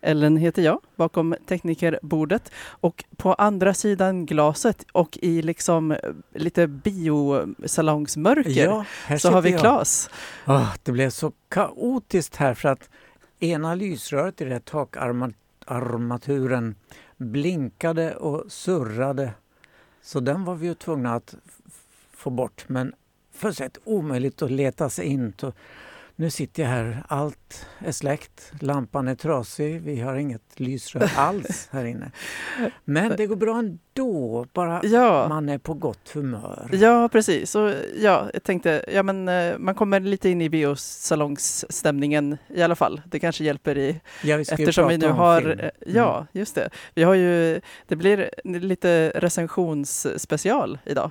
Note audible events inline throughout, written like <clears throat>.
Ellen heter jag, bakom teknikerbordet och på andra sidan glaset och i liksom lite biosalongsmörker Ja, så har vi. Klas. Åh, det blev så kaotiskt här för att ena lysröret i här takarmaturen blinkade och surrade. Så den var vi ju tvungna att få bort. Men fullständigt omöjligt att leta sig in. Nu sitter jag här, allt är släckt, lampan är trasig, vi har inget lysrör alls här inne. Men det går bra ändå, bara Ja. man är på gott humör. Ja, precis. Och ja, jag tänkte, ja men eh, man kommer lite in i biosalongsstämningen i alla fall. Det kanske hjälper i Ja, vi Eftersom vi nu har, eh, ja just det. Vi har ju, det blir lite recensionsspecial idag.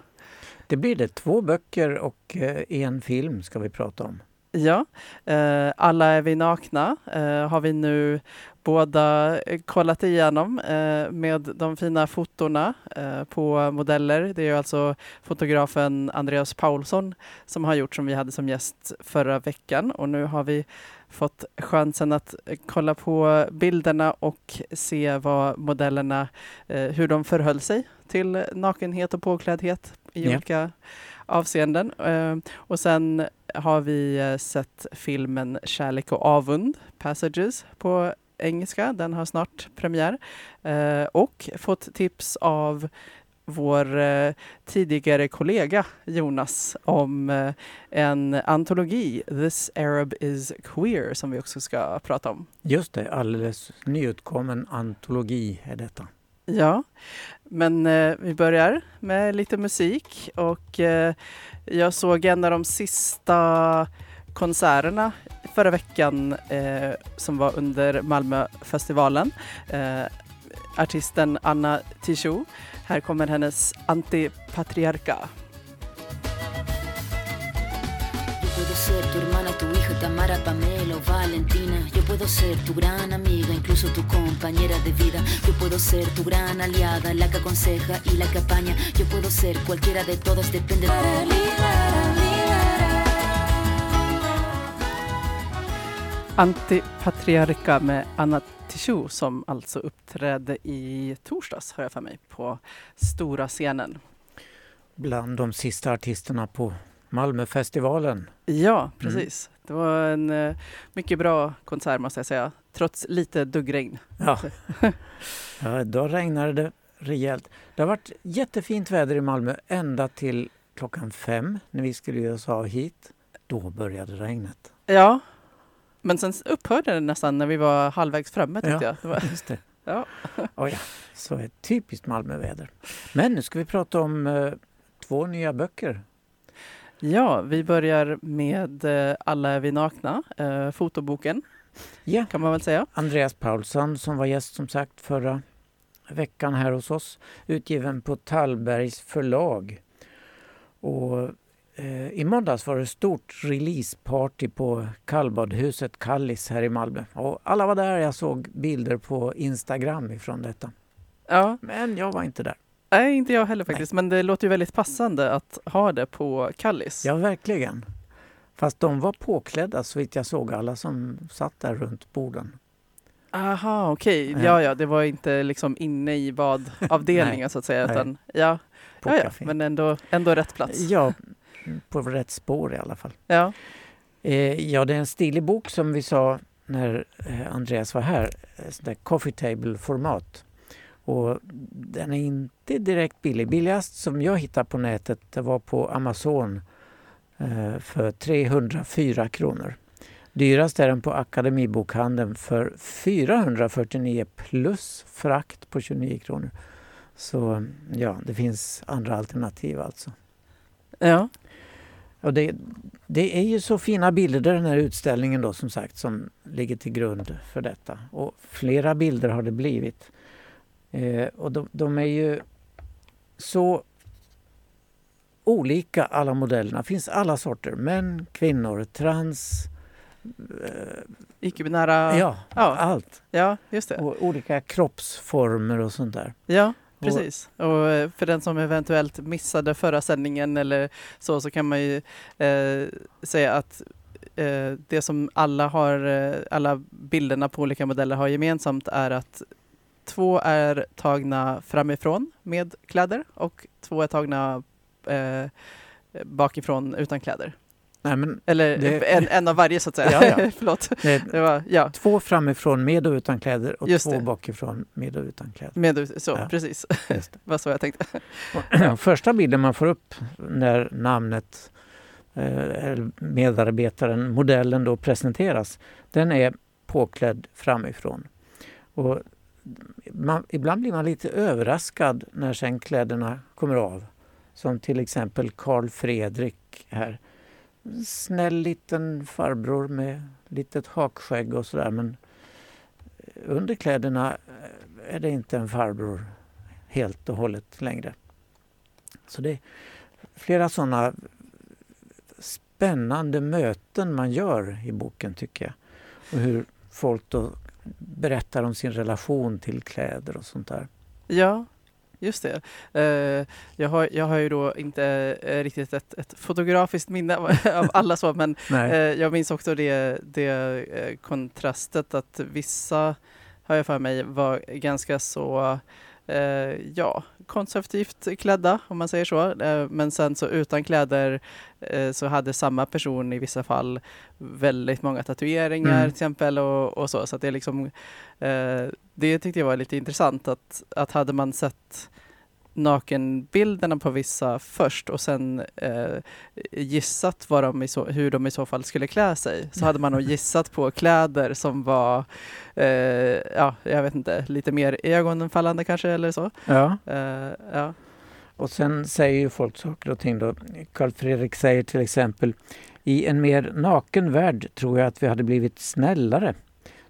Det blir det. Två böcker och eh, en film ska vi prata om. Ja, eh, Alla är vi nakna eh, har vi nu båda kollat igenom eh, med de fina fotona eh, på modeller. Det är alltså fotografen Andreas Paulsson som har gjort som vi hade som gäst förra veckan och nu har vi fått chansen att kolla på bilderna och se vad modellerna, eh, hur de förhöll sig till nakenhet och påkläddhet i Ja. olika avseenden. Ehm, och sen har vi eh, sett filmen Kärlek och avund, Passages på engelska. Den har snart premiär. Ehm, och fått tips av vår eh, tidigare kollega Jonas om eh, en antologi, This Arab is Queer, som vi också ska prata om. Just det, alldeles nyutkommen antologi är detta. Ja, men eh, vi börjar med lite musik och eh, jag såg en av de sista konserterna förra veckan eh, som var under Malmöfestivalen. Eh, artisten Anna Tijoux. Här kommer hennes Antipatriarka. Yo tu hija, Tamara, Pamela o Valentina. Yo puedo ser tu gran amiga, incluso tu compañera de vida. Yo puedo ser tu gran aliada, la que aconseja y la que apaña. Yo puedo ser cualquiera de todas, depende de... Antipatriarka med Anna Tijoux som alltså uppträdde i torsdags, har jag för mig, på stora scenen. Bland de sista artisterna på Malmöfestivalen. Ja, precis. Det var en eh, mycket bra konsert måste jag säga, trots lite duggregn. Ja. <laughs> ja, då regnade det rejält. Det har varit jättefint väder i Malmö ända till klockan fem när vi skulle ge oss av hit. Då började regnet. Ja, men sen upphörde det nästan när vi var halvvägs framme tyckte Ja. jag. Just det. <laughs> ja. <laughs> Oh ja, så är typiskt Malmöväder. Men nu ska vi prata om eh, två nya böcker. Ja, vi börjar med eh, Alla är vi nakna, eh, fotoboken Ja, kan man väl säga. Andreas Paulsson som var gäst som sagt förra veckan här hos oss. Utgiven på Tallbergs förlag. Och eh, i måndags var det stort releaseparty på kallbadhuset Kallis här i Malmö. Och alla var där, jag såg bilder på Instagram ifrån detta. Ja, Men jag var inte där. Nej inte jag heller faktiskt, men det låter ju väldigt passande att ha det på Kallis. Ja, verkligen. Fast de var påklädda så vitt jag såg, alla som satt där runt borden. Aha, okej. Ja. Ja, ja, det var inte liksom inne i badavdelningen så att säga, Nej. utan ja, På ja, ja men ändå, ändå rätt plats. Ja, på rätt spår i alla fall. Ja. Eh, ja, det är en stilig bok som vi sa när eh, Andreas var här. eh, Sånt där coffee table-format. Och den är inte direkt billig. Billigast som jag hittade på nätet det var på Amazon eh, för 304 kronor. Dyrast är den på Akademibokhandeln för 449 plus frakt på 29 kronor. Så ja, det finns andra alternativ alltså. ja. Och det, det är ju så fina bilder den här utställningen då som sagt som ligger till grund för detta. Och flera bilder har det blivit. Eh, och de, de är ju så olika alla modellerna. finns alla sorter. Män, kvinnor, trans, Icke-binära. ja, ja. allt. ja, just det. Och olika kroppsformer och sånt där. Ja, precis. Och eh, för den som eventuellt missade förra sändningen eller så, så kan man ju eh, säga att eh, det som alla har, eh, alla bilderna på olika modeller har gemensamt är att två är tagna framifrån med kläder och två är tagna eh, bakifrån utan kläder. Nej, men Eller Det- en, en av varje så att säga. Ja, ja. <laughs> Förlåt. det <laughs> Det var, ja, Två framifrån med och utan kläder och Just två det. bakifrån med och utan kläder. med, så, Ja. precis. Just Det <laughs> var så jag tänkte. <clears throat> Första bilden man får upp när namnet eh, medarbetaren, modellen då presenteras, den är påklädd framifrån. Och man, ibland blir man lite överraskad när sen kläderna kommer av. Som till exempel Karl Fredrik här. Snäll liten farbror med litet hakskägg och sådär men eh, under kläderna eh, är det inte en farbror helt och hållet längre. Så det är flera sådana spännande möten man gör i boken tycker jag. Och hur folk då berättar om sin relation till kläder och sånt där. Ja, just det. Eh, jag, har, jag har ju då inte eh, riktigt ett, ett fotografiskt minne av, <laughs> alla så, men Nej. eh, jag minns också det, det kontrastet att vissa, har jag för mig, var ganska så ja, konservativt klädda om man säger så. Eh, men sen så utan kläder eh, så hade samma person i vissa fall väldigt många tatueringar Mm. till exempel och, och så. Så det är liksom eh, det tyckte jag var lite intressant att, att hade man sett nakenbilderna på vissa först och sen eh, gissat vad de i så, hur de i så fall skulle klä sig så hade man nog <laughs> gissat på kläder som var, eh, ja, jag vet inte, lite mer ögonfallande kanske eller så. Ja. Eh, ja. Och sen säger ju folk saker och ting då. Carl Fredrik säger till exempel I en mer naken värld tror jag att vi hade blivit snällare.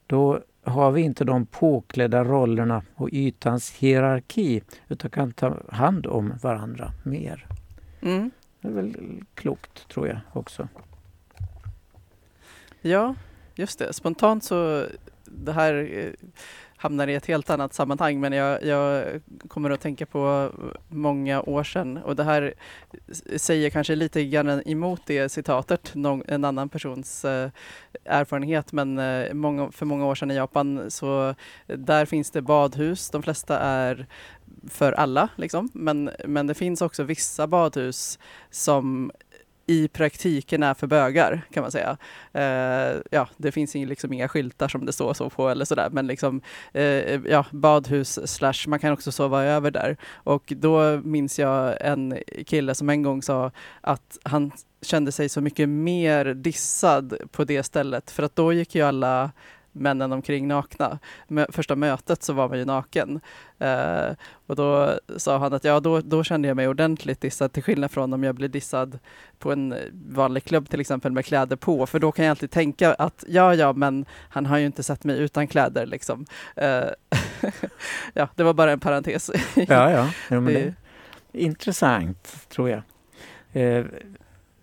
Då har vi inte de påklädda rollerna och ytans hierarki utan kan ta hand om varandra mer. Mm. Det är väl klokt tror jag också. Ja, just det. Spontant så, det här eh, hamnar i ett helt annat sammanhang, men jag, jag kommer att tänka på många år sedan. Och det här säger kanske lite grann emot det citatet, någon, en annan persons eh, erfarenhet, men eh, många, för många år sedan i Japan så eh, där finns det badhus, de flesta är för alla liksom, men, men det finns också vissa badhus som i praktiken är för bögar kan man säga. Eh, ja, det finns ju liksom inga skyltar som det står så på eller sådär, men liksom eh, ja, badhus slash man kan också sova över där. Och då minns jag en kille som en gång sa att han kände sig så mycket mer dissad på det stället för att då gick ju alla männen omkring nakna. Första mötet så var man ju naken. Eh, och då sa han att ja, då, då kände jag mig ordentligt dissad till skillnad från om jag blir dissad på en vanlig klubb till exempel med kläder på. För då kan jag alltid tänka att ja, ja, men han har ju inte sett mig utan kläder liksom. Eh, <laughs> ja, det var bara en parentes. Ja, ja. Jo, <laughs> det Det- intressant tror jag. Eh,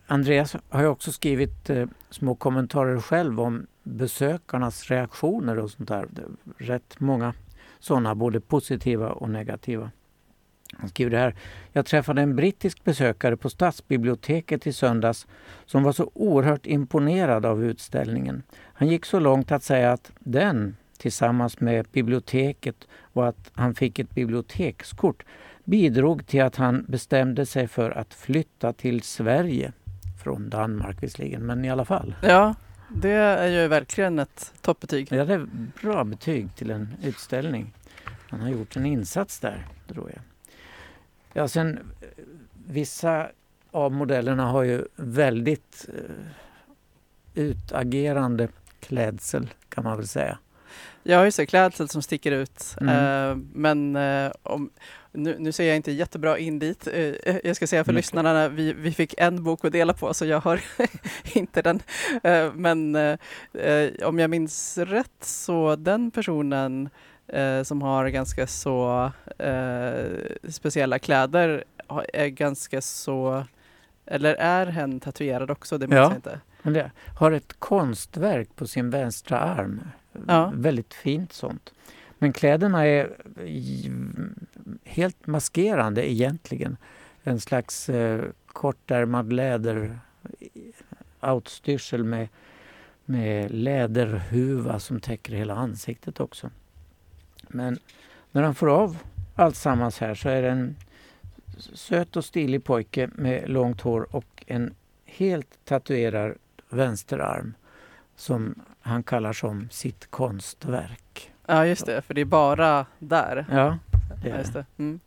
Andreas har ju också skrivit eh, små kommentarer själv om besökarnas reaktioner och sånt där. Rätt många sådana, både positiva och negativa. Han skriver det här. Jag träffade en brittisk besökare på stadsbiblioteket i söndags som var så oerhört imponerad av utställningen. Han gick så långt att säga att den, tillsammans med biblioteket och att han fick ett bibliotekskort, bidrog till att han bestämde sig för att flytta till Sverige. Från Danmark visserligen, men i alla fall. Ja, det är ju verkligen ett toppbetyg. Ja, det är bra betyg till en utställning. Han har gjort en insats där, tror jag. Ja, sen eh, vissa av modellerna har ju väldigt eh, utagerande klädsel kan man väl säga. Jag har ju så klädsel som sticker ut. Mm. Eh, men eh, om, nu, nu ser jag inte jättebra in dit. Eh, jag ska säga för Mm. lyssnarna, vi, vi fick en bok att dela på så jag har <laughs> inte den. Men om jag minns rätt så den personen som har ganska så speciella kläder är ganska så Eller är hen tatuerad också? Det minns Ja. jag inte. Det har ett konstverk på sin vänstra arm. Ja. Väldigt fint sånt. Men kläderna är helt maskerande egentligen. En slags eh, kortärmad läder outstyrsel med, med läderhuva som täcker hela ansiktet också. Men när han får av allt sammans här så är det en söt och stilig pojke med långt hår och en helt tatuerad vänsterarm som han kallar som sitt konstverk. Ja, just det. För det är bara där. Ja, det Ja, är just det. Mm.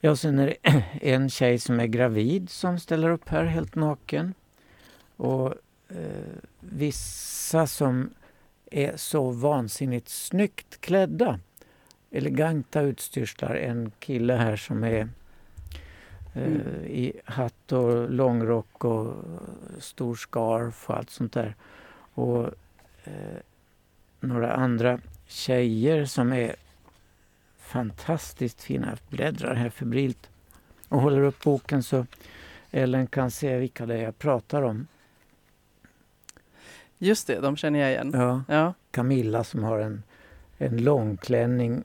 Ja, sen är det <clears throat> en tjej som är gravid som ställer upp här helt naken. Och eh, vissa som är så vansinnigt snyggt klädda. Eleganta utstyrslar. En kille här som är eh, Mm. i hatt och långrock och stor scarf och allt sånt där. Och eh, några andra tjejer som är fantastiskt fina. Jag bläddrar här febrilt och håller upp boken så Ellen kan se vilka det är jag pratar om. Just det, de känner jag igen. Ja, Ja. Camilla som har en, en långklänning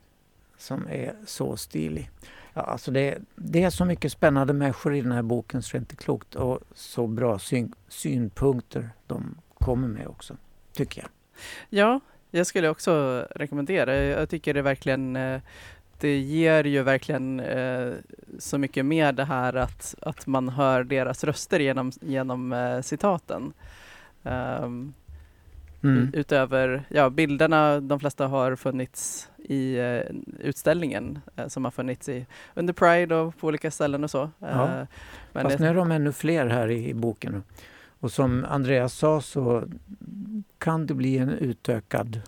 som är så stilig. Ja, alltså det, det är så mycket spännande människor i den här boken så det är inte klokt. Och så bra syn, synpunkter de kommer med också, tycker jag. Ja, jag skulle också rekommendera. Jag tycker det verkligen eh, det ger ju verkligen eh, så mycket mer det här att, att man hör deras röster genom, genom eh, citaten. Ehm, Mm. Utöver ja, bilderna, de flesta har funnits i eh, utställningen eh, som har funnits i, under Pride och på olika ställen och så. Ja. Eh, Fast nu är de ännu fler här i, i boken. Och som Andreas sa så kan det bli en utökad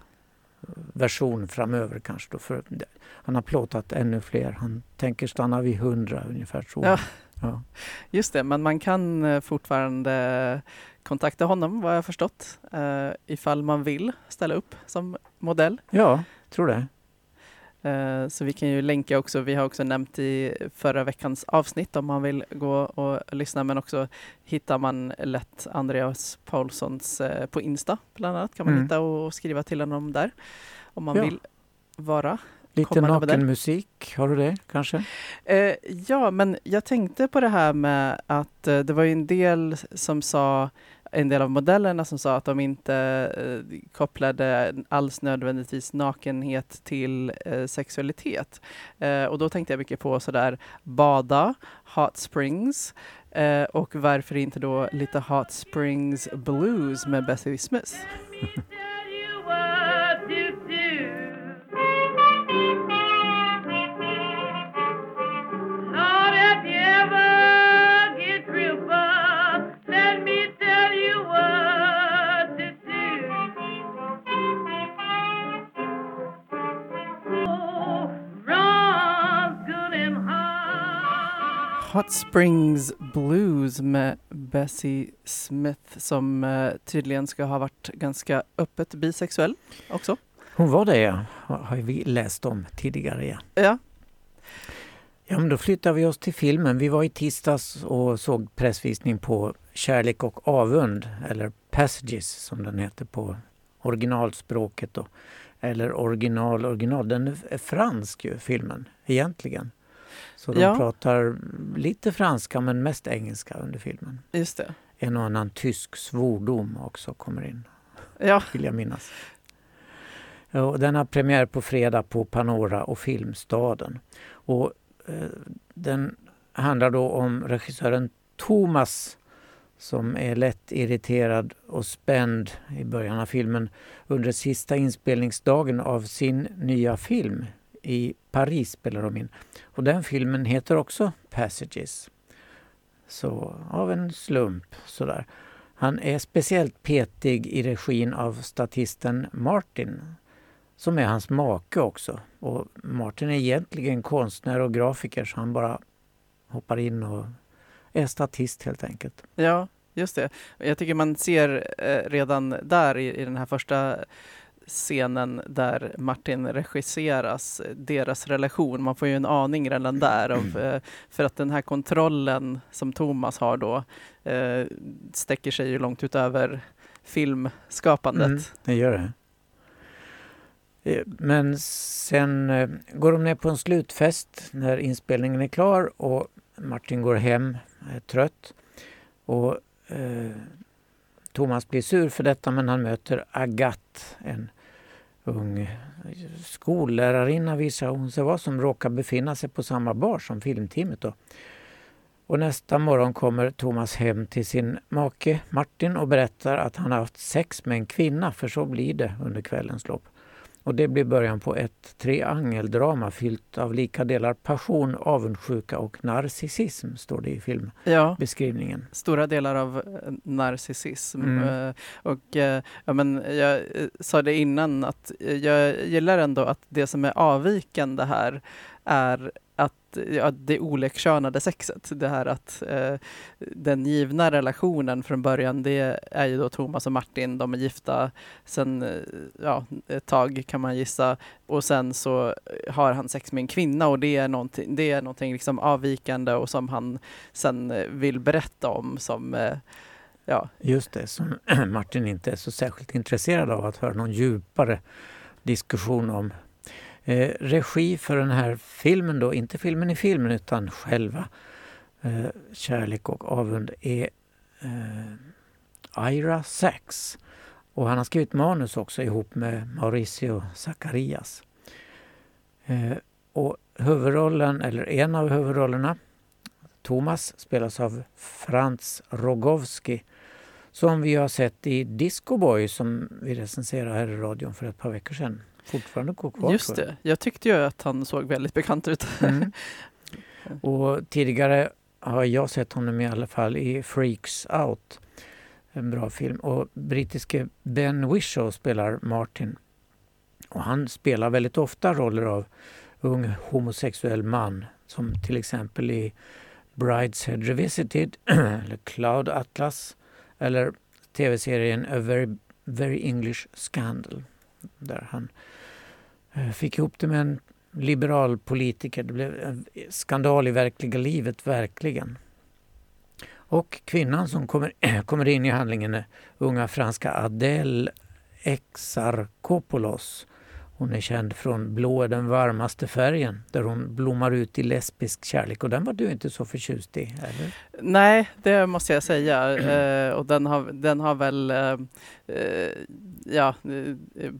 version framöver kanske. Då för han har plåtat ännu fler. Han tänker stanna vid hundra ungefär tror jag. Ja. Ja. Just det, men man kan eh, fortfarande kontakta honom vad jag förstått eh, ifall man vill ställa upp som modell. ja, tror det. Eh, Så vi kan ju länka också, vi har också nämnt i förra veckans avsnitt om man vill gå och lyssna men också hittar man lätt Andreas Paulssons eh, på Insta bland annat kan man Mm. hitta och skriva till honom där om man Ja. vill vara. Lite nakenmusik, har du det kanske? Eh, ja, men jag tänkte på det här med att eh, det var ju en del som sa, en del av modellerna som sa att de inte eh, kopplade alls nödvändigtvis nakenhet till eh, sexualitet. Eh, och då tänkte jag mycket på sådär bada, hot springs eh, och varför inte då lite hot springs blues med Bessie Smith. <laughs> Hot Springs Blues med Bessie Smith som eh, tydligen ska ha varit ganska öppet bisexuell också. Hon var det ja, har har vi läst om tidigare. Ja. Ja, Ja, men då flyttar vi oss till filmen. Vi var i tisdags och såg pressvisning på Kärlek och avund, eller Passages som den heter på originalspråket. Då. Eller original, original. Den är fransk ju, filmen, egentligen. Så de Ja. pratar lite franska men mest engelska under filmen. just det. En och annan tysk svordom också kommer in, Ja, vill jag minnas. Och den har premiär på fredag på Panora och Filmstaden. Och, eh, den handlar då om regissören Thomas som är lätt irriterad och spänd i början av filmen under sista inspelningsdagen av sin nya film. I Paris spelar de in. Och den filmen heter också Passages. Så av en slump sådär. Han är speciellt petig i regin av statisten Martin som är hans make också. Och Martin är egentligen konstnär och grafiker så han bara hoppar in och är statist helt enkelt. ja, just det. Jag tycker man ser eh, redan där i, i den här första scenen där Martin regisseras, deras relation. Man får ju en aning redan där. Av, eh, för att den här kontrollen som Thomas har då eh, sträcker sig ju långt utöver filmskapandet. Mm, det gör det. Eh, men sen eh, går de ner på en slutfest när inspelningen är klar och Martin går hem, är trött. Och eh, Thomas blir sur för detta men han möter Agathe, en ung skollärarinna visar hon sig vara som råkar befinna sig på samma bar som filmteamet. Då. Och nästa morgon kommer Thomas hem till sin make Martin och berättar att han har haft sex med en kvinna, för så blir det under kvällens lopp. Och det blir början på ett triangeldrama fyllt av lika delar passion, avundsjuka och narcissism, står det i filmbeskrivningen. Ja, stora delar av eh, narcissism. Mm. Eh, och eh, ja, men jag sa det innan att jag gillar ändå att det som är avvikande här är att ja, det olekkönade sexet, det här att eh, den givna relationen från början, det är ju då Thomas och Martin, de är gifta sen eh, ja, ett tag kan man gissa och sen så har han sex med en kvinna och det är någonting, det är någonting liksom avvikande och som han sen vill berätta om som eh, Ja. Just det, som <clears throat> Martin inte är så särskilt intresserad av att höra någon djupare diskussion om Eh, regi för den här filmen då, inte filmen i filmen utan själva eh, Kärlek och avund är eh, Ira Sachs. Och han har skrivit manus också ihop med Mauricio Zacharias. Eh, och huvudrollen, eller en av huvudrollerna, Thomas, spelas av Frans Rogowski som vi har sett i Disco Boy som vi recenserade här i radion för ett par veckor sedan fortfarande går kvar. Just det, jag tyckte ju att han såg väldigt bekant ut. Mm. <laughs> Och tidigare har jag sett honom i alla fall i Freaks Out. En bra film. Och brittiske Ben Whishaw spelar Martin. Och han spelar väldigt ofta roller av ung homosexuell man. Som till exempel i Brideshead Revisited, <clears throat> eller Cloud Atlas eller tv-serien A Very, Very English Scandal. Där han fick ihop det med en liberal politiker. Det blev en skandal i verkliga livet, verkligen. Och kvinnan som kommer, <clears throat> kommer in i handlingen är unga franska Adele Exarchopoulos. Hon är känd från Blå är den varmaste färgen där hon blommar ut i lesbisk kärlek och den var du inte så förtjust i, eller? Nej, det måste jag säga. <clears throat> Eh, och den har, den har väl eh, eh ja, eh,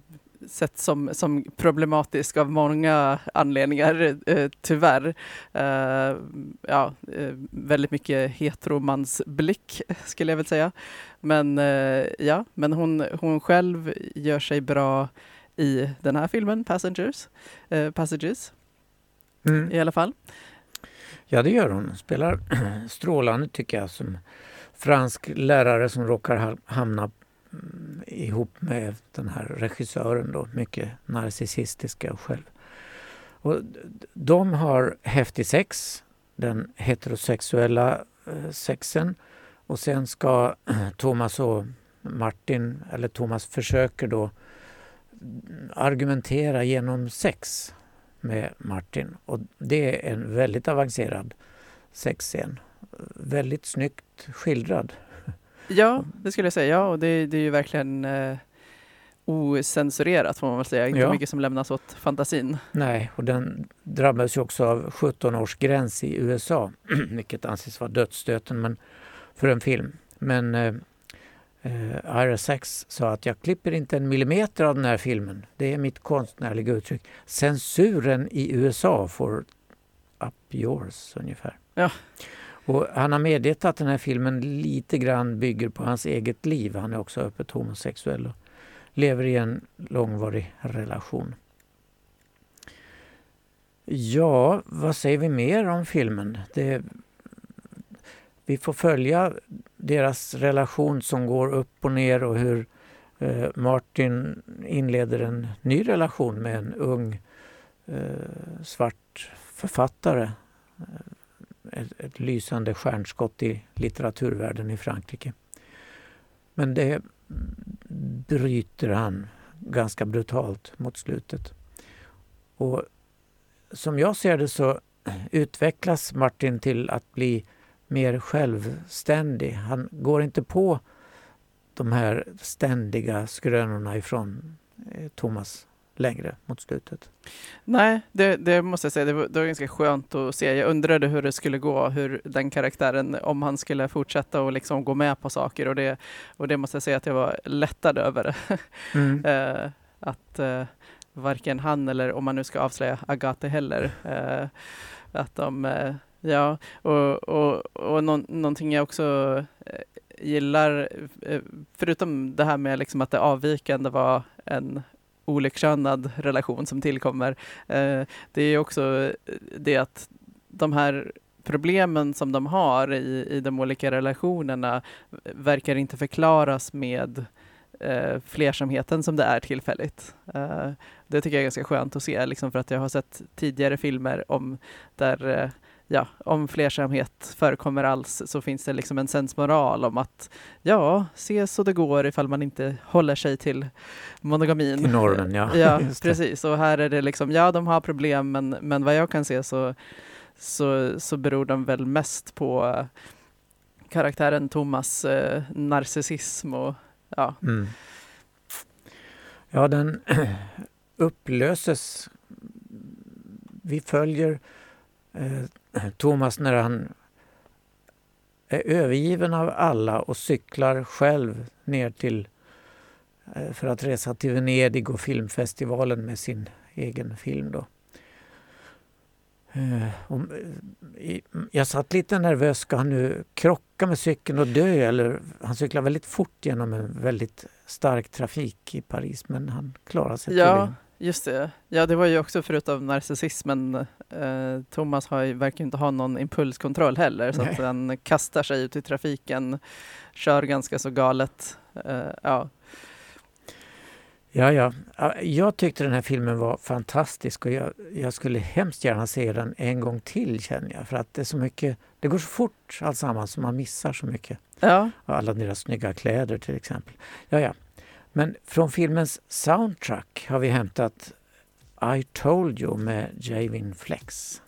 sett som, som problematisk av många anledningar, eh, tyvärr. Eh, ja, eh, väldigt mycket heteromansblick skulle jag väl säga. Men, eh, ja, men hon, hon själv gör sig bra i den här filmen, Passengers. Passages, mm. i alla fall. Ja, det gör hon. Spelar <clears throat> strålande tycker jag som fransk lärare som råkar hamna Mm, ihop med den här regissören då, mycket narcissistiska själv. Och de har häftig sex, den heterosexuella eh, sexen och sen ska <clears throat> Thomas och Martin, eller Thomas försöker då mm, argumentera genom sex med Martin och det är en väldigt avancerad sexscen. Väldigt snyggt skildrad Ja, det skulle jag säga. Ja, och det, det är ju verkligen eh, osensurerat får man väl säga. Inte ja. mycket som lämnas åt fantasin. Nej, och den drabbades ju också av 17 års gräns i USA, <clears throat> vilket anses vara dödsstöten men, för en film. Men eh, eh, Ira Sachs sa att jag klipper inte en millimeter av den här filmen. Det är mitt konstnärliga uttryck. Censuren i USA får up yours ungefär. Ja. Och han har medgett att den här filmen lite grann bygger på hans eget liv. Han är också öppet homosexuell och lever i en långvarig relation. Ja, vad säger vi mer om filmen? Det, vi får följa deras relation som går upp och ner och hur eh, Martin inleder en ny relation med en ung eh, svart författare ett, ett lysande stjärnskott i litteraturvärlden i Frankrike. Men det bryter han ganska brutalt mot slutet. Och som jag ser det så utvecklas Martin till att bli mer självständig. Han går inte på de här ständiga skrönorna ifrån eh, Thomas längre mot slutet. Nej, det, det måste jag säga, det var, det var ganska skönt att se. Jag undrade hur det skulle gå, hur den karaktären, om han skulle fortsätta och liksom gå med på saker och det, och det måste jag säga att jag var lättad över. <laughs> Mm. eh, att eh, varken han eller, om man nu ska avslöja Agathe heller, eh, att de, eh, ja, och, och, och nå någonting jag också eh, gillar, eh, förutom det här med liksom att det avvikande var en olikkönad relation som tillkommer. Eh, det är också eh, det att de här problemen som de har i, i de olika relationerna verkar inte förklaras med eh, flersamheten som det är tillfälligt. Eh, det tycker jag är ganska skönt att se, liksom för att jag har sett tidigare filmer om där eh, ja, om flersamhet förekommer alls så finns det liksom en sensmoral om att ja, se så det går ifall man inte håller sig till monogamin. Till normen, ja. Ja, <laughs> precis. Och här är det liksom, ja, de har problem, men, men vad jag kan se så, så, så beror de väl mest på karaktären Thomas eh, narcissism och ja, Mm. Ja, den <clears throat> upplöses. Vi följer Thomas när han är övergiven av alla och cyklar själv ner till eh, för att resa till Venedig och filmfestivalen med sin egen film. Då. Eh, eh, jag satt lite nervös. Ska han nu krocka med cykeln och dö? Eller, han cyklar väldigt fort genom en väldigt stark trafik i Paris men han klarar sig Ja. tydligen. Just det. Ja, det var ju också förutom narcissismen, eh, Thomas har ju, verkar inte ha någon impulskontroll heller, så han kastar sig ut i trafiken, kör ganska så galet. Eh, ja, Ja, ja. Ja, Jag tyckte den här filmen var fantastisk och jag, jag skulle hemskt gärna se den en gång till känner jag. För att det är så mycket, det går så fort alltsammans så man missar så mycket. ja. Och alla deras snygga kläder till exempel. Ja, ja. Men från filmens soundtrack har vi hämtat I told you med Javin Flex.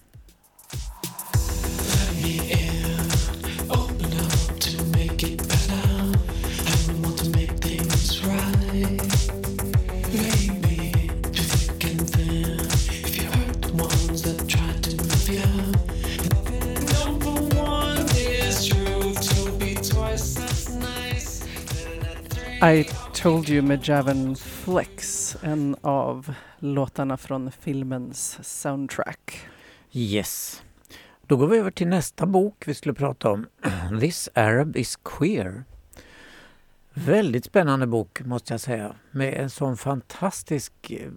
I told you med Javan Flex, en av låtarna från filmens soundtrack. Yes. Då går vi över till nästa bok vi skulle prata om. <clears throat> This Arab is queer. Väldigt spännande bok måste jag säga. Med en sån fantastisk eh,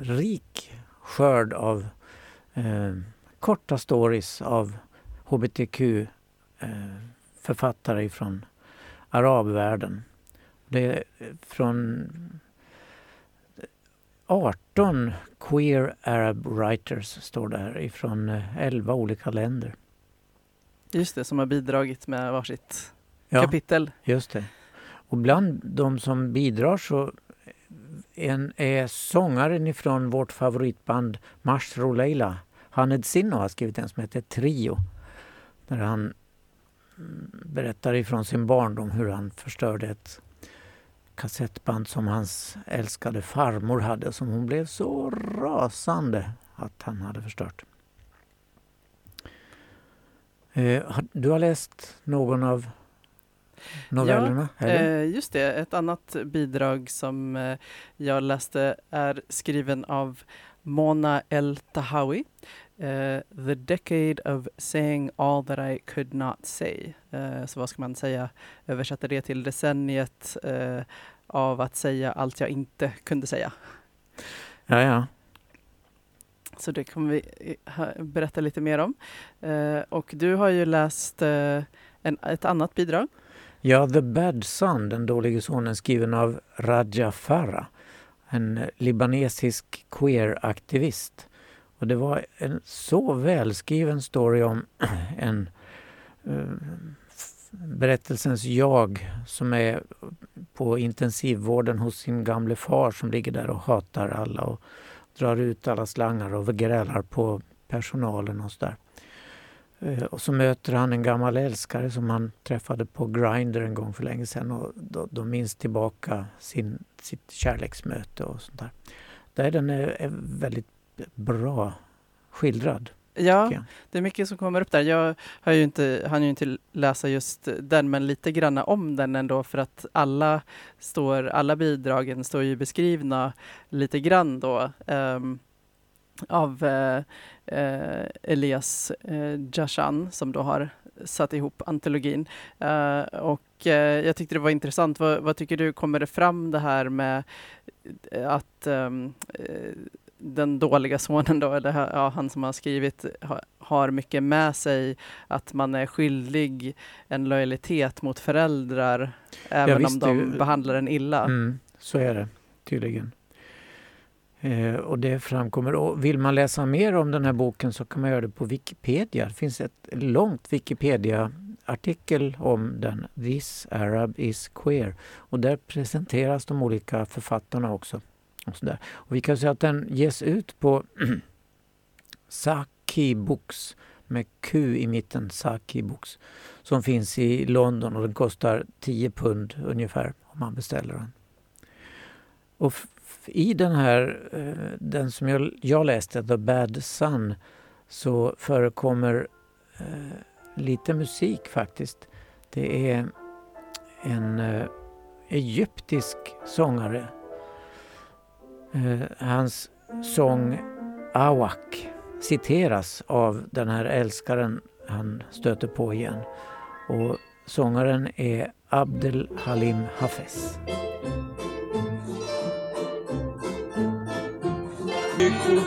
rik skörd av eh, korta stories av hbtq-författare eh, från arabvärlden. Det är från 18 Queer Arab Writers står det här ifrån eh, 11 olika länder. Just det, som har bidragit med varsitt Ja, kapitel. just det. Och bland de som bidrar så en är sångaren ifrån vårt favoritband Mashro Leila. Haned Sinno har skrivit en som heter Trio. Där han mm, berättar ifrån sin barndom hur han förstörde ett kassettband som hans älskade farmor hade som hon blev så rasande att han hade förstört. Eh, Du har läst någon av novellerna? eller? Eh, just det, ett annat bidrag som eh, jag läste är skriven av Mona El Tahawi. Eh, The Decade of Saying All That I Could Not Say. Eh, så vad ska man säga? Översätter det till decenniet eh, av att säga allt jag inte kunde säga. Ja, ja. Så det kommer vi berätta lite mer om. Och du har ju läst en, ett annat bidrag. Ja, The Bad Son, den dålige sonen, skriven av Raja Farah, en libanesisk queer-aktivist. Och det var en så välskriven story om <clears throat> en eh, berättelsens jag som är på intensivvården hos sin gamle far som ligger där och hatar alla och drar ut alla slangar och grälar på personalen och sådär. Eh, och så möter han en gammal älskare som han träffade på Grindr en gång för länge sedan och de minns tillbaka sin, sitt kärleksmöte och sånt där. Där den är, är väldigt bra skildrad. Ja, det är mycket som kommer upp där. Jag har ju inte, han ju inte läsa just den, men lite granna om den ändå för att alla, står, alla bidragen står ju beskrivna lite grann då um, av uh, uh, Elias uh, Jashan som då har satt ihop antologin. Uh, och jag tyckte det var intressant. Vad, vad, tycker du, kommer det fram det här med att um, den dåliga sonen då, eller ja, han som har skrivit, har mycket med sig att man är skyldig en lojalitet mot föräldrar även ja, om de det, behandlar en illa. Mm, så är det tydligen. Eh, och det framkommer. Och vill man läsa mer om den här boken så kan man göra det på Wikipedia. Det finns ett långt Wikipedia-artikel om den. This Arab is queer. Och där presenteras de olika författarna också. Och, så där. och vi kan säga att den ges ut på <clears throat> Saki Books med Q i mitten, Saki Books, som finns i London och den kostar 10 pund ungefär om man beställer den. Och i den här, eh, den som jag, jag läste, The Bad Sun, så förekommer eh, lite musik faktiskt. Det är en eh, egyptisk sångare hans sång Awak citeras av den här älskaren han stöter på igen. Och sångaren är Abdel Halim Hafez.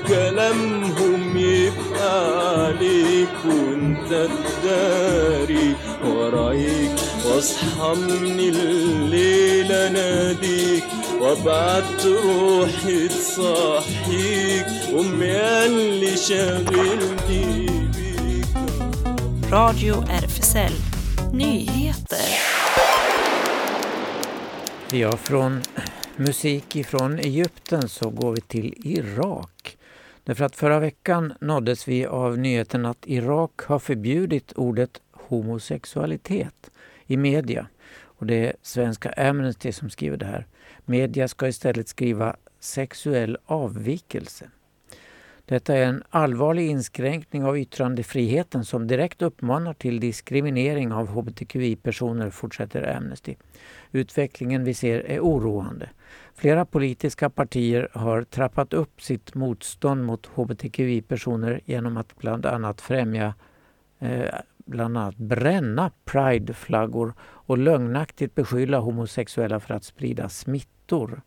كلامهم يبقى عليك وانت تداري ورايك واصحى من الليل اناديك وابعت روحي تصحيك امي اللي شاغلني بيك راديو RFSL Nyheter Ja, från musik ifrån Egypten så går vi till Irak. Därför att förra veckan nåddes vi av nyheten att Irak har förbjudit ordet homosexualitet i media. Och det är svenska Amnesty som skriver det här. Media ska istället skriva sexuell avvikelse. Detta är en allvarlig inskränkning av yttrandefriheten som direkt uppmanar till diskriminering av hbtqi-personer, fortsätter Amnesty. Utvecklingen vi ser är oroande. Flera politiska partier har trappat upp sitt motstånd mot hbtqi-personer genom att bland annat främja eh, bland annat bränna prideflaggor och lögnaktigt beskylla homosexuella för att sprida smitta smittor.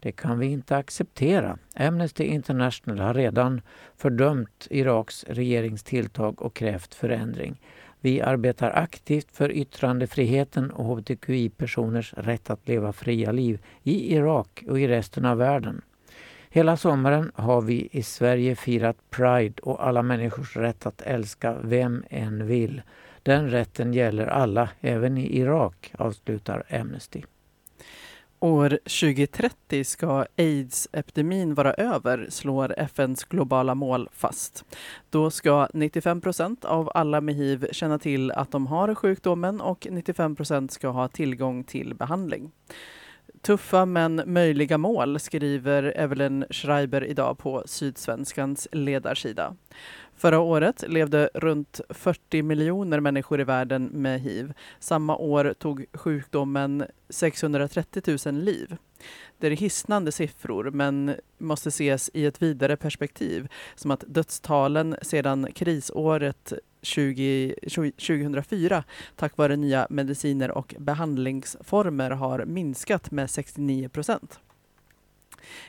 Det kan vi inte acceptera. Amnesty International har redan fördömt Iraks regerings tilltag och krävt förändring. Vi arbetar aktivt för yttrandefriheten och hbtqi-personers rätt att leva fria liv i Irak och i resten av världen. Hela sommaren har vi i Sverige firat Pride och alla människors rätt att älska vem en vill. Den rätten gäller alla, även i Irak, avslutar Amnesty. År 2030 ska aids-epidemin vara över, slår FNs globala mål fast. Då ska 95 procent av alla med hiv känna till att de har sjukdomen och 95 procent ska ha tillgång till behandling. Tuffa men möjliga mål, skriver Evelyn Schreiber idag på Sydsvenskans ledarsida. Förra året levde runt 40 miljoner människor i världen med hiv. Samma år tog sjukdomen 630 000 liv. Det är hisnande siffror, men måste ses i ett vidare perspektiv, som att dödstalen sedan krisåret 20, 2004 tack vare nya mediciner och behandlingsformer har minskat med 69 procent.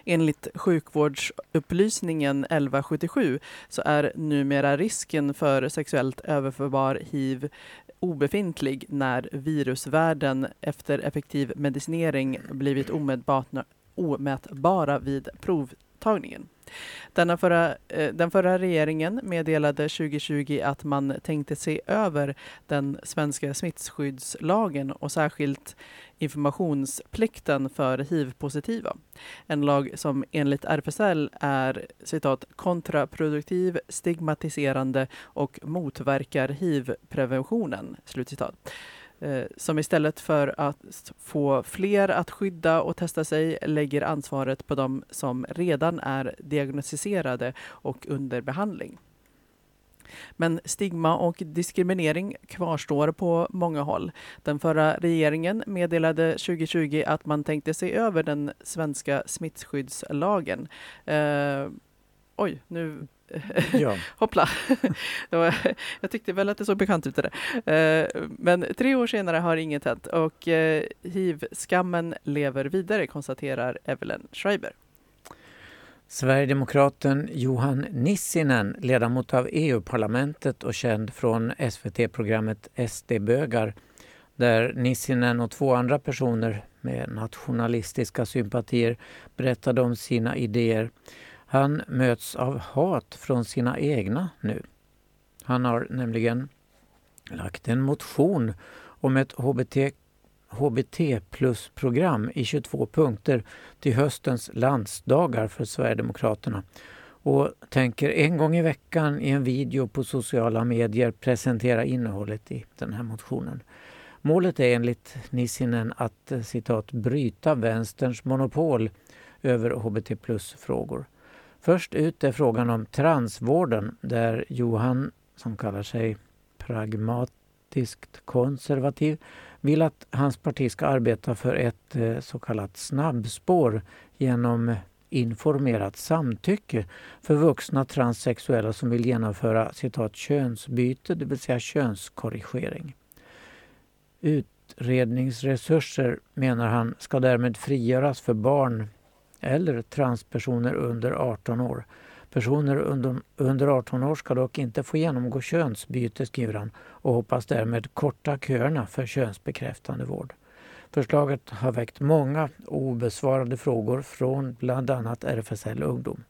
Enligt sjukvårdsupplysningen 1177 så är numera risken för sexuellt överförbar hiv obefintlig när virusvärden efter effektiv medicinering blivit omätbara vid provtagningen. Denna förra, eh, den förra regeringen meddelade 2020 att man tänkte se över den svenska smittskyddslagen och särskilt informationsplikten för hiv-positiva. En lag som enligt RFSL är citat, kontraproduktiv, stigmatiserande och motverkar hiv-preventionen. Slutcitat. Eh, som istället för att få fler att skydda och testa sig lägger ansvaret på de som redan är diagnostiserade och under behandling. Men stigma och diskriminering kvarstår på många håll. Den förra regeringen meddelade 2020 att man tänkte se över den svenska smittskyddslagen. Eh, oj, nu Ja. <laughs> Hoppla! <laughs> jag tyckte väl att det såg bekant ut det där. Eh, men tre år senare har inget hänt och eh, hiv-skammen lever vidare, konstaterar Evelyn Schreiber. Sverigedemokraten Johan Nissinen, ledamot av EU-parlamentet och känd från SVT-programmet SD-bögar, där Nissinen och två andra personer med nationalistiska sympatier berättade om sina idéer. Han möts av hat från sina egna nu. Han har nämligen lagt en motion om ett HBT HBT plus-program i 22 punkter till höstens landsdagar för Sverigedemokraterna och tänker en gång i veckan i en video på sociala medier presentera innehållet i den här motionen. Målet är enligt Nissinen att eh, citat bryta vänsterns monopol över HBT plus-frågor. Först ut är frågan om transvården där Johan, som kallar sig pragmatiskt konservativ, vill att hans parti ska arbeta för ett eh, så kallat snabbspår genom informerat samtycke för vuxna transsexuella som vill genomföra citat könsbyte, det vill säga könskorrigering. Utredningsresurser, menar han, ska därmed frigöras för barn eller transpersoner under 18 år. Personer under 18 år ska dock inte få genomgå könsbyte, skriver han och hoppas därmed korta köerna för könsbekräftande vård. Förslaget har väckt många obesvarade frågor från bland annat RFSL Ungdom.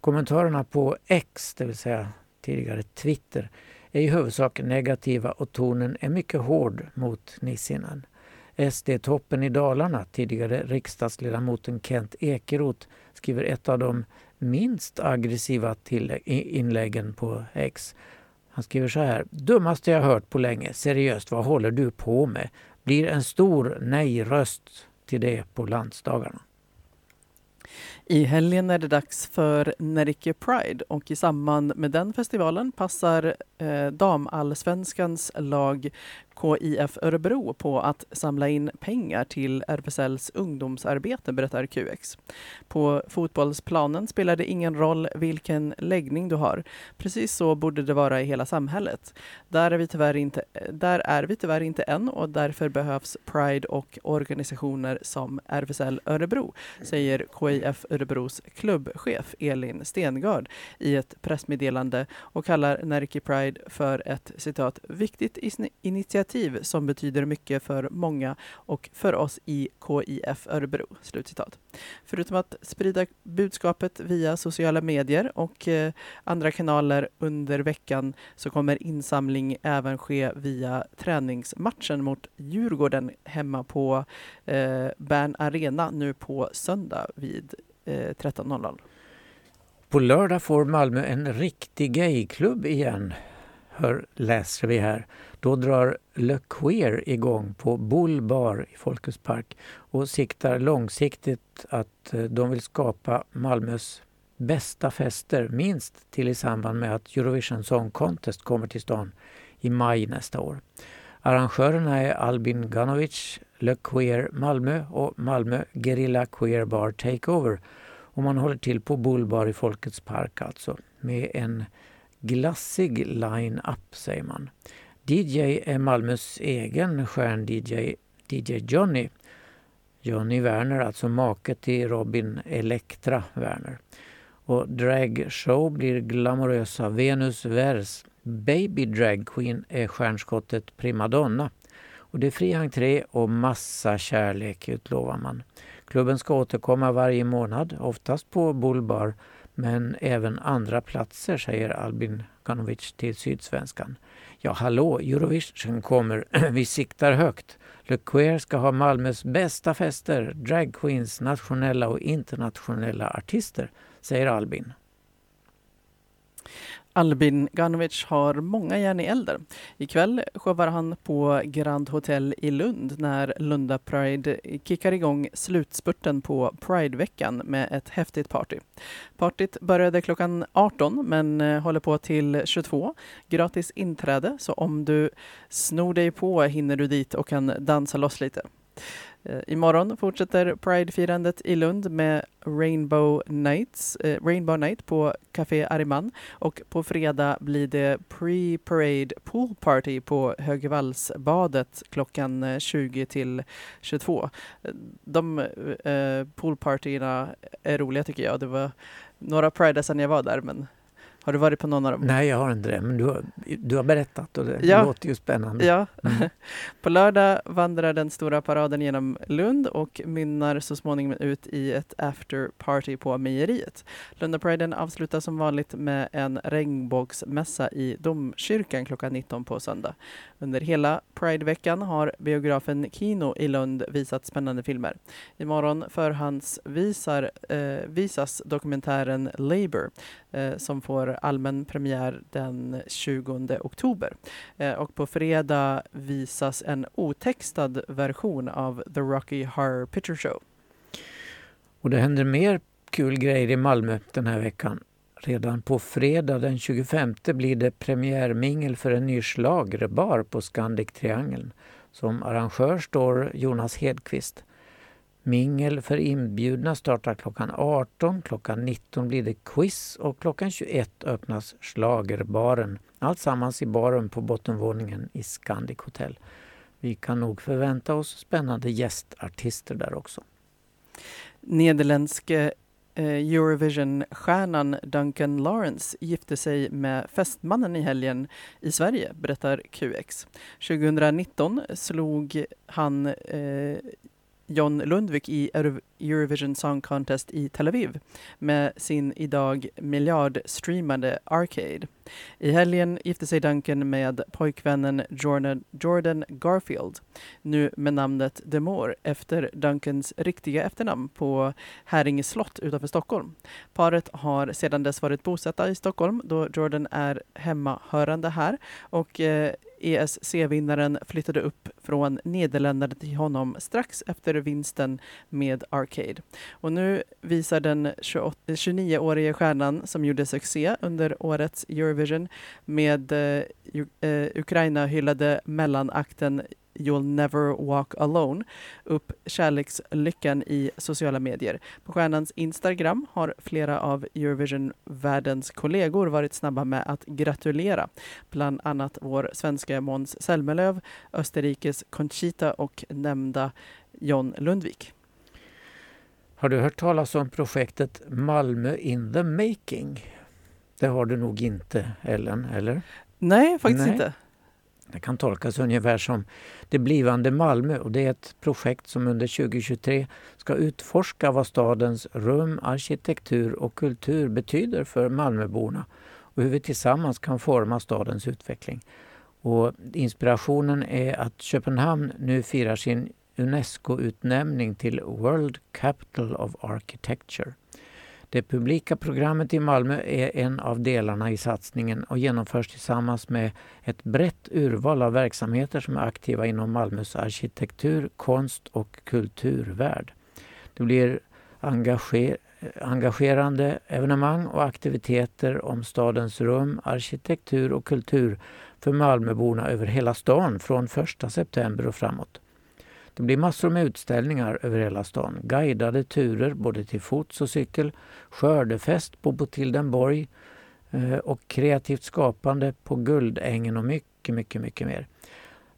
Kommentarerna på X, det vill säga tidigare Twitter, är i huvudsak negativa och tonen är mycket hård mot Nissinen. SD-toppen i Dalarna, tidigare riksdagsledamoten Kent Ekeroth, skriver ett av de minst aggressiva inläggen på X. Han skriver så här. Dummaste jag hört på länge. Seriöst, vad håller du på med? Blir en stor nej-röst till det på landsdagarna. I helgen är det dags för Närke Pride och i samband med den festivalen passar eh, damallsvenskans lag KIF Örebro på att samla in pengar till RFSLs ungdomsarbete, berättar QX. På fotbollsplanen spelar det ingen roll vilken läggning du har. Precis så borde det vara i hela samhället. Där är vi tyvärr inte, där är vi tyvärr inte än och därför behövs Pride och organisationer som RFSL Örebro, säger KIF Örebros klubbchef Elin Stengard i ett pressmeddelande och kallar Närke Pride för ett citat viktigt initiativ initiativ som betyder mycket för många och för oss i KIF Örebro. Slutcitat. Förutom att sprida budskapet via sociala medier och eh, andra kanaler under veckan så kommer insamling även ske via träningsmatchen mot Djurgården hemma på eh, Bern Arena nu på söndag vid eh, 13.00. På lördag får Malmö en riktig gayklubb igen, hör, läser vi här. Då drar Le Queer igång på Bull Bar i Folkets park och siktar långsiktigt att eh, de vill skapa Malmös bästa fester, minst till i samband med att Eurovision Song Contest kommer till stan i maj nästa år. Arrangörerna är Albin Ganovic, Le Queer Malmö och Malmö Guerilla Queer Bar Takeover. Och man håller till på Bull Bar i Folkets park alltså med en glassig line-up säger man. DJ är eh, Malmös egen stjärn-DJ, DJ Johnny. Johnny Werner, alltså make till Robin Elektra Werner. Och dragshow blir glamorösa Venus Vers. Baby Drag Queen är stjärnskottet Primadonna. Och det är fri entré och massa kärlek utlovar man. Klubben ska återkomma varje månad, oftast på Bullbar Men även andra platser, säger Albin Ganovic till Sydsvenskan. Ja, hallå, Eurovision kommer. <clears throat> Vi siktar högt. Le Queer ska ha Malmös bästa fester, dragqueens, nationella och internationella artister, säger Albin. Albin Ganovic har många järn i elden. Ikväll showar han på Grand Hotel i Lund när Lunda Pride kickar igång slutspurten på Prideveckan med ett häftigt party. Partyt började klockan 18 men eh, håller på till 22. Gratis inträde, så om du snor dig på hinner du dit och kan dansa loss lite. Eh, imorgon fortsätter Pride-firandet i Lund med Rainbow, Nights, eh, Rainbow Night på Café Ariman och på fredag blir det Pre-Parade Pool Party på Högvallsbadet klockan eh, 20 till 22. Eh, de eh, poolpartyerna är roliga tycker jag. Det var några Pride sedan jag var där men har du varit på någon av dem? Nej, jag har inte det, men du har, du har berättat och det ja. låter ju spännande. Ja. Mm. <laughs> på lördag vandrar den stora paraden genom Lund och mynnar så småningom ut i ett afterparty på mejeriet. Lundapriden avslutas som vanligt med en regnbågsmässa i Domkyrkan klockan 19 på söndag. Under hela Prideveckan har biografen Kino i Lund visat spännande filmer. Imorgon förhandsvisar eh, visas dokumentären Labour eh, som får allmän premiär den 20 oktober. Eh, och på fredag visas en otextad version av The Rocky Horror Picture Show. Och det händer mer kul grejer i Malmö den här veckan. Redan på fredag den 25 blir det premiärmingel för en ny schlagerbar på Scandic Triangeln. Som arrangör står Jonas Hedqvist. Mingel för inbjudna startar klockan 18, klockan 19 blir det quiz och klockan 21 öppnas Schlagerbaren. Alltsammans i baren på bottenvåningen i Scandic Hotel. Vi kan nog förvänta oss spännande gästartister där också. Nederländske eh, Eurovision-stjärnan Duncan Lawrence gifte sig med fästmannen i helgen i Sverige, berättar QX. 2019 slog han eh, John Lundvik i Eurovision Song Contest i Tel Aviv med sin idag miljardstreamade Arcade. I helgen gifte sig Duncan med pojkvännen Jordan, Jordan Garfield, nu med namnet Demore efter Duncans riktiga efternamn på Häringe slott utanför Stockholm. Paret har sedan dess varit bosatta i Stockholm då Jordan är hemmahörande här och eh, ESC-vinnaren flyttade upp från Nederländerna till honom strax efter vinsten med Arcade. Och nu visar den 29-årige stjärnan som gjorde succé under årets Eurovision med eh, eh Ukraina-hyllade mellanakten You'll never walk alone upp kärlekslyckan i sociala medier. På stjärnans Instagram har flera av Eurovision-världens kollegor varit snabba med att gratulera. Bland annat vår svenska Måns Zelmerlöw, Österrikes Conchita och nämnda John Lundvik. Har du hört talas om projektet Malmö in the making? Det har du nog inte, Ellen, eller? Nej, faktiskt Nej. inte. Det kan tolkas ungefär som Det blivande Malmö och det är ett projekt som under 2023 ska utforska vad stadens rum, arkitektur och kultur betyder för Malmöborna och hur vi tillsammans kan forma stadens utveckling. Och inspirationen är att Köpenhamn nu firar sin Unesco-utnämning till World Capital of Architecture. Det publika programmet i Malmö är en av delarna i satsningen och genomförs tillsammans med ett brett urval av verksamheter som är aktiva inom Malmös arkitektur, konst och kulturvärld. Det blir engager engagerande evenemang och aktiviteter om stadens rum, arkitektur och kultur för Malmöborna över hela stan från 1 september och framåt. Det blir massor med utställningar över hela stan. Guidade turer både till fots och cykel, skördefest på Botildenborg eh, och kreativt skapande på Guldängen och mycket, mycket, mycket mer.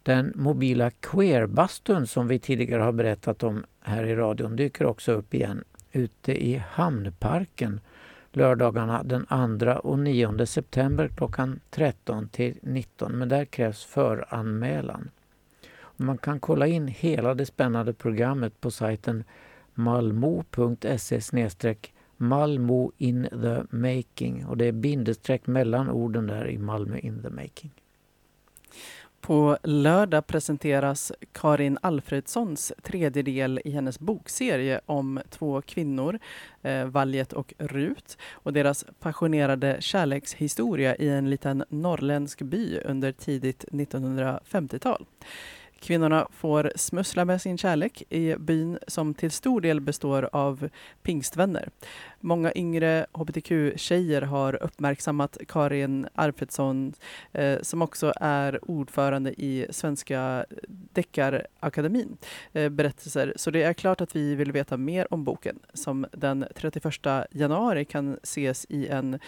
Den mobila queerbastun som vi tidigare har berättat om här i radion dyker också upp igen ute i Hamnparken lördagarna den 2 och 9 september klockan 13 till 19 men där krävs föranmälan. Man kan kolla in hela det spännande programmet på sajten malmo.se Malmo in the making och det är bindestreck mellan orden där i Malmö in the making. På lördag presenteras Karin Alfredssons tredje del i hennes bokserie om två kvinnor, eh, Valjet och Rut, och deras passionerade kärlekshistoria i en liten norrländsk by under tidigt 1950-tal. Kvinnorna får smussla med sin kärlek i byn som till stor del består av pingstvänner. Många yngre hbtq-tjejer har uppmärksammat Karin Arfredsson eh, som också är ordförande i Svenska Deckarakademin eh, berättelser. Så det är klart att vi vill veta mer om boken som den 31 januari kan ses i en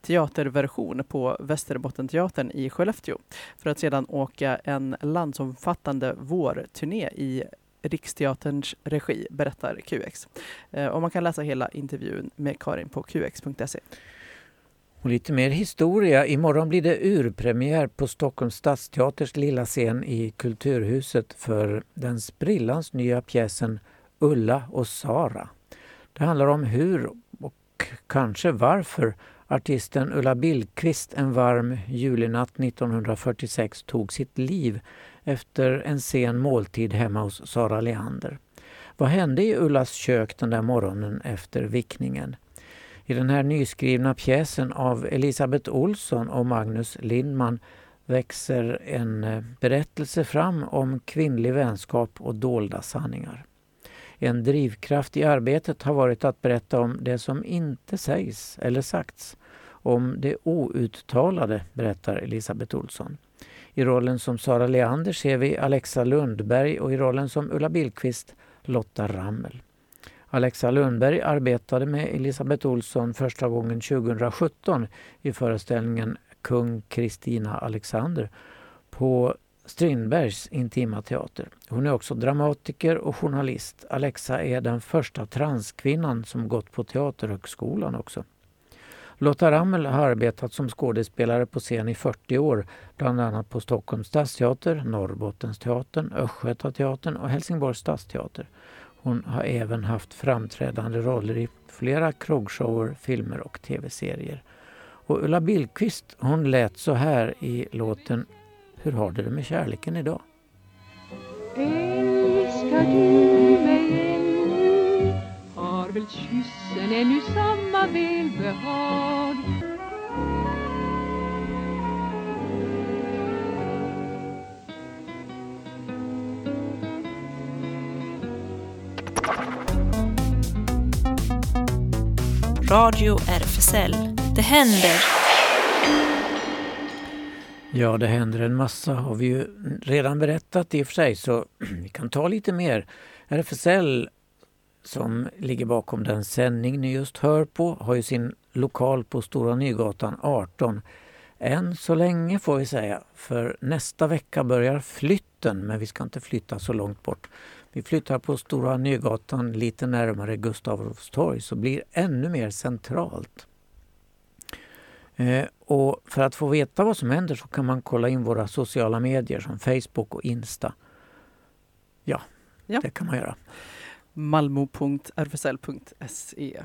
teaterversion på Västerbottenteatern i Skellefteå för att sedan åka en landsomfattande vårturné i Riksteaterns regi, berättar QX. Eh, och man kan läsa hela intervjun med Karin på qx.se. Och lite mer historia. Imorgon blir det urpremiär på Stockholms stadsteaters lilla scen i Kulturhuset för den sprillans nya pjäsen Ulla och Sara. Det handlar om hur och kanske varför artisten Ulla Billqvist en varm julinatt 1946 tog sitt liv efter en sen måltid hemma hos Sara Leander. Vad hände i Ullas kök den där morgonen efter vickningen? I den här nyskrivna pjäsen av Elisabeth Olsson och Magnus Lindman växer en eh, berättelse fram om kvinnlig vänskap och dolda sanningar. En drivkraft i arbetet har varit att berätta om det som inte sägs eller sagts. Om det outtalade, berättar Elisabeth Olsson. I rollen som Sara Leander ser vi Alexa Lundberg och i rollen som Ulla Billqvist Lotta Rammel. Alexa Lundberg arbetade med Elisabeth Olsson första gången 2017 i föreställningen Kung Kristina Alexander på Strindbergs intima teater. Hon är också dramatiker och journalist. Alexa är den första transkvinnan som gått på Teaterhögskolan också. Lotta Rammel har arbetat som skådespelare på scen i 40 år, bland annat på Stockholms stadsteater, Norrbottensteatern, Östgötateatern och Helsingborgs stadsteater. Hon har även haft framträdande roller i flera krogshower, filmer och tv-serier. Och Ulla Billqvist hon lät så här i låten Hur har du det med kärleken idag? Älskar du mig? Har väl kyssen ännu samma välbehag? Radio RFSL. Det händer. Ja, det händer en massa har vi ju redan berättat i och för sig så <clears throat> vi kan ta lite mer. RFSL som ligger bakom den sändning ni just hör på har ju sin lokal på Stora Nygatan 18. Än så länge får vi säga, för nästa vecka börjar flytten men vi ska inte flytta så långt bort. Vi flyttar på Stora Nygatan lite närmare Gustav Adolfs torg så blir ännu mer centralt. Eh, och för att få veta vad som händer så kan man kolla in våra sociala medier som Facebook och Insta. Ja, Ja. det kan man göra. malmo.rfsl.se.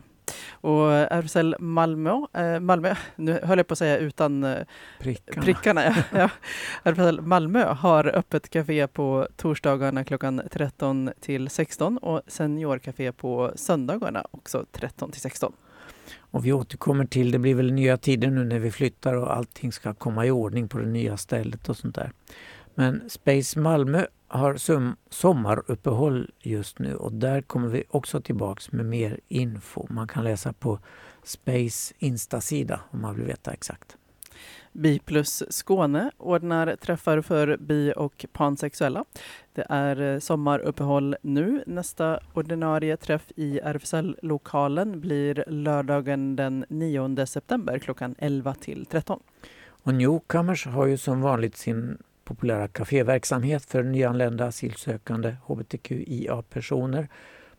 Och RFSL Malmö, eh, Malmö, nu höll jag på att säga utan eh, Prickarna. prickarna. Ja. <laughs> Ja. RFSL Malmö har öppet café på torsdagarna klockan 13 till 16 och seniorcafé på söndagarna också 13 till 16. Och vi återkommer till, det blir väl nya tider nu när vi flyttar och allting ska komma i ordning på det nya stället och sånt där. Men Space Malmö har som sommaruppehåll just nu och där kommer vi också tillbaks med mer info. Man kan läsa på Space Insta-sida om man vill veta exakt. Bi plus Skåne ordnar träffar för bi och pansexuella. Det är eh, sommaruppehåll nu. Nästa ordinarie träff i RFSL-lokalen blir lördagen den 9 september klockan 11 till 13. Och Newcomers har ju som vanligt sin populära kaféverksamhet för nyanlända asylsökande hbtqia-personer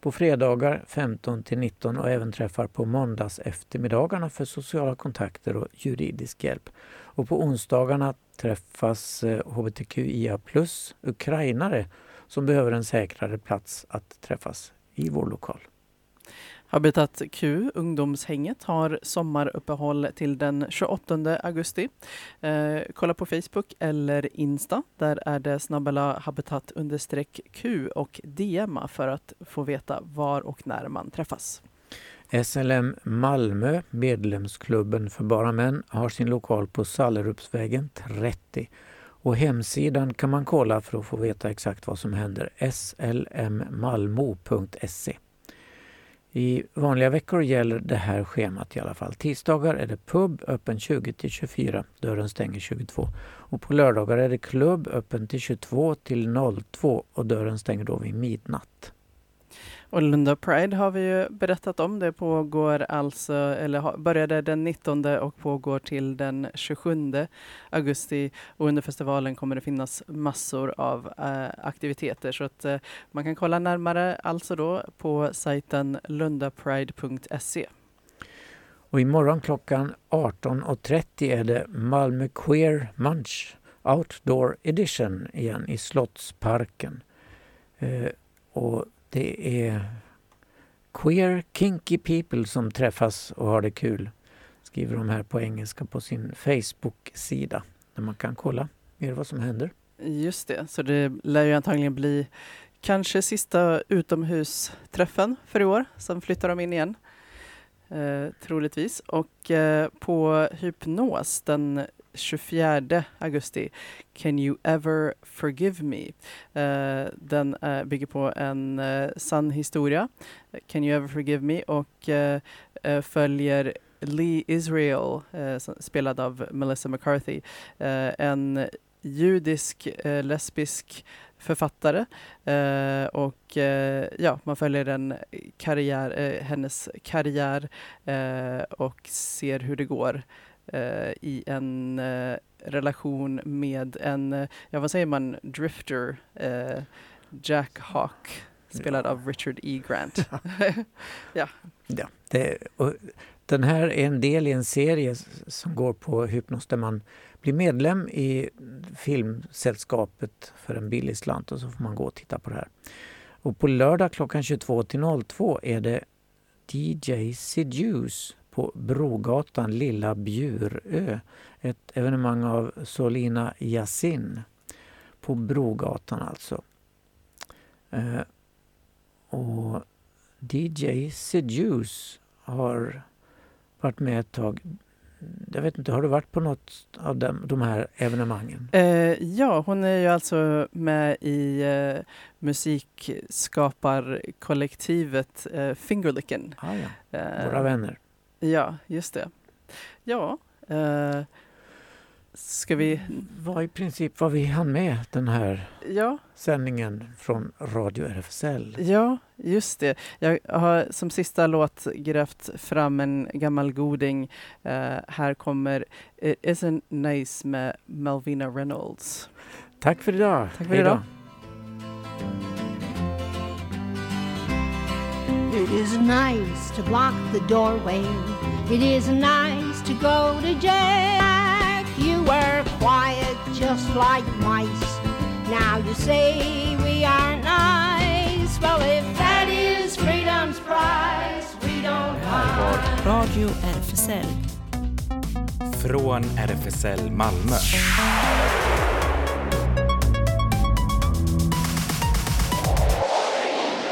på fredagar 15 till 19 och även träffar på måndags eftermiddagarna för sociala kontakter och juridisk hjälp. Och på onsdagarna träffas eh, hbtqia plus ukrainare som behöver en säkrare plats att träffas i vår lokal. Habitat Q, ungdomshänget, har sommaruppehåll till den 28 augusti. Eh, kolla på Facebook eller Insta. Där är det snabbela habitat Q och DMa för att få veta var och när man träffas. SLM Malmö, medlemsklubben för bara män, har sin lokal på Sallerupsvägen 30. Och hemsidan kan man kolla för att få veta exakt vad som händer. slmmalmo.se i vanliga veckor gäller det här schemat i alla fall. Tisdagar är det pub öppen 20 till 24, dörren stänger 22. Och på lördagar är det klubb öppen till 22 till 02 och dörren stänger då vid midnatt. Och Lunda Pride har vi ju berättat om. Det pågår alltså, eller började den 19 och pågår till den 27 augusti. Och under festivalen kommer det finnas massor av äh, aktiviteter så att äh, man kan kolla närmare alltså då på sajten lundapride.se. Och imorgon klockan 18.30 är det Malmö Queer Munch Outdoor Edition igen i Slottsparken. Eh, och det är queer kinky people som träffas och har det kul. Skriver de här på engelska på sin Facebook-sida där man kan kolla mer vad som händer. Just det, så det lär ju antagligen bli kanske sista utomhusträffen för i år. Sen flyttar de in igen. Eh, troligtvis. Och eh, på Hypnos den 24 augusti, Can you ever forgive me? Uh, den uh, bygger på en uh, sann historia, Can you ever forgive me? och följer Lee Israel, spelad av Melissa McCarthy, en judisk lesbisk författare. Eh, och eh, ja, man följer en karriär, eh, hennes karriär och ser hur det går. eh, i en eh, relation med en, eh, ja vad säger man, drifter, eh, Jack Hawk, spelad ja. av Richard E. Grant. <laughs> <laughs> ja. ja det, den här är en del i en serie som går på Hypnos där man blir medlem i filmsällskapet för en billig slant och så får man gå och titta på det här. Och på lördag klockan 22 till 02 är det DJ Seduce på Brogatan, Lilla Bjurö. Ett evenemang av Solina Yasin på Brogatan alltså. Eh, och DJ Seduce har varit med ett tag. Jag vet inte, har du varit på något av dem, de här evenemangen? Eh, ja, hon är ju alltså med i eh, musikskaparkollektivet eh, Fingerlicken. Ah, ja. Eh, Våra vänner. Ja, just det. Ja, eh, ska vi... var i princip vad vi hann med den här ja. sändningen från Radio RFSL. Ja, just det. Jag har som sista låt grävt fram en gammal goding. Eh, här kommer It isn't nice med Malvina Reynolds. Tack för idag. Tack för idag. It is nice to block the doorway. It is nice to go to jail. You were quiet just like mice. Now you say we are nice. Well, if that is freedom's price, we don't mind. Radio RFSL. Från RFSL Malmö.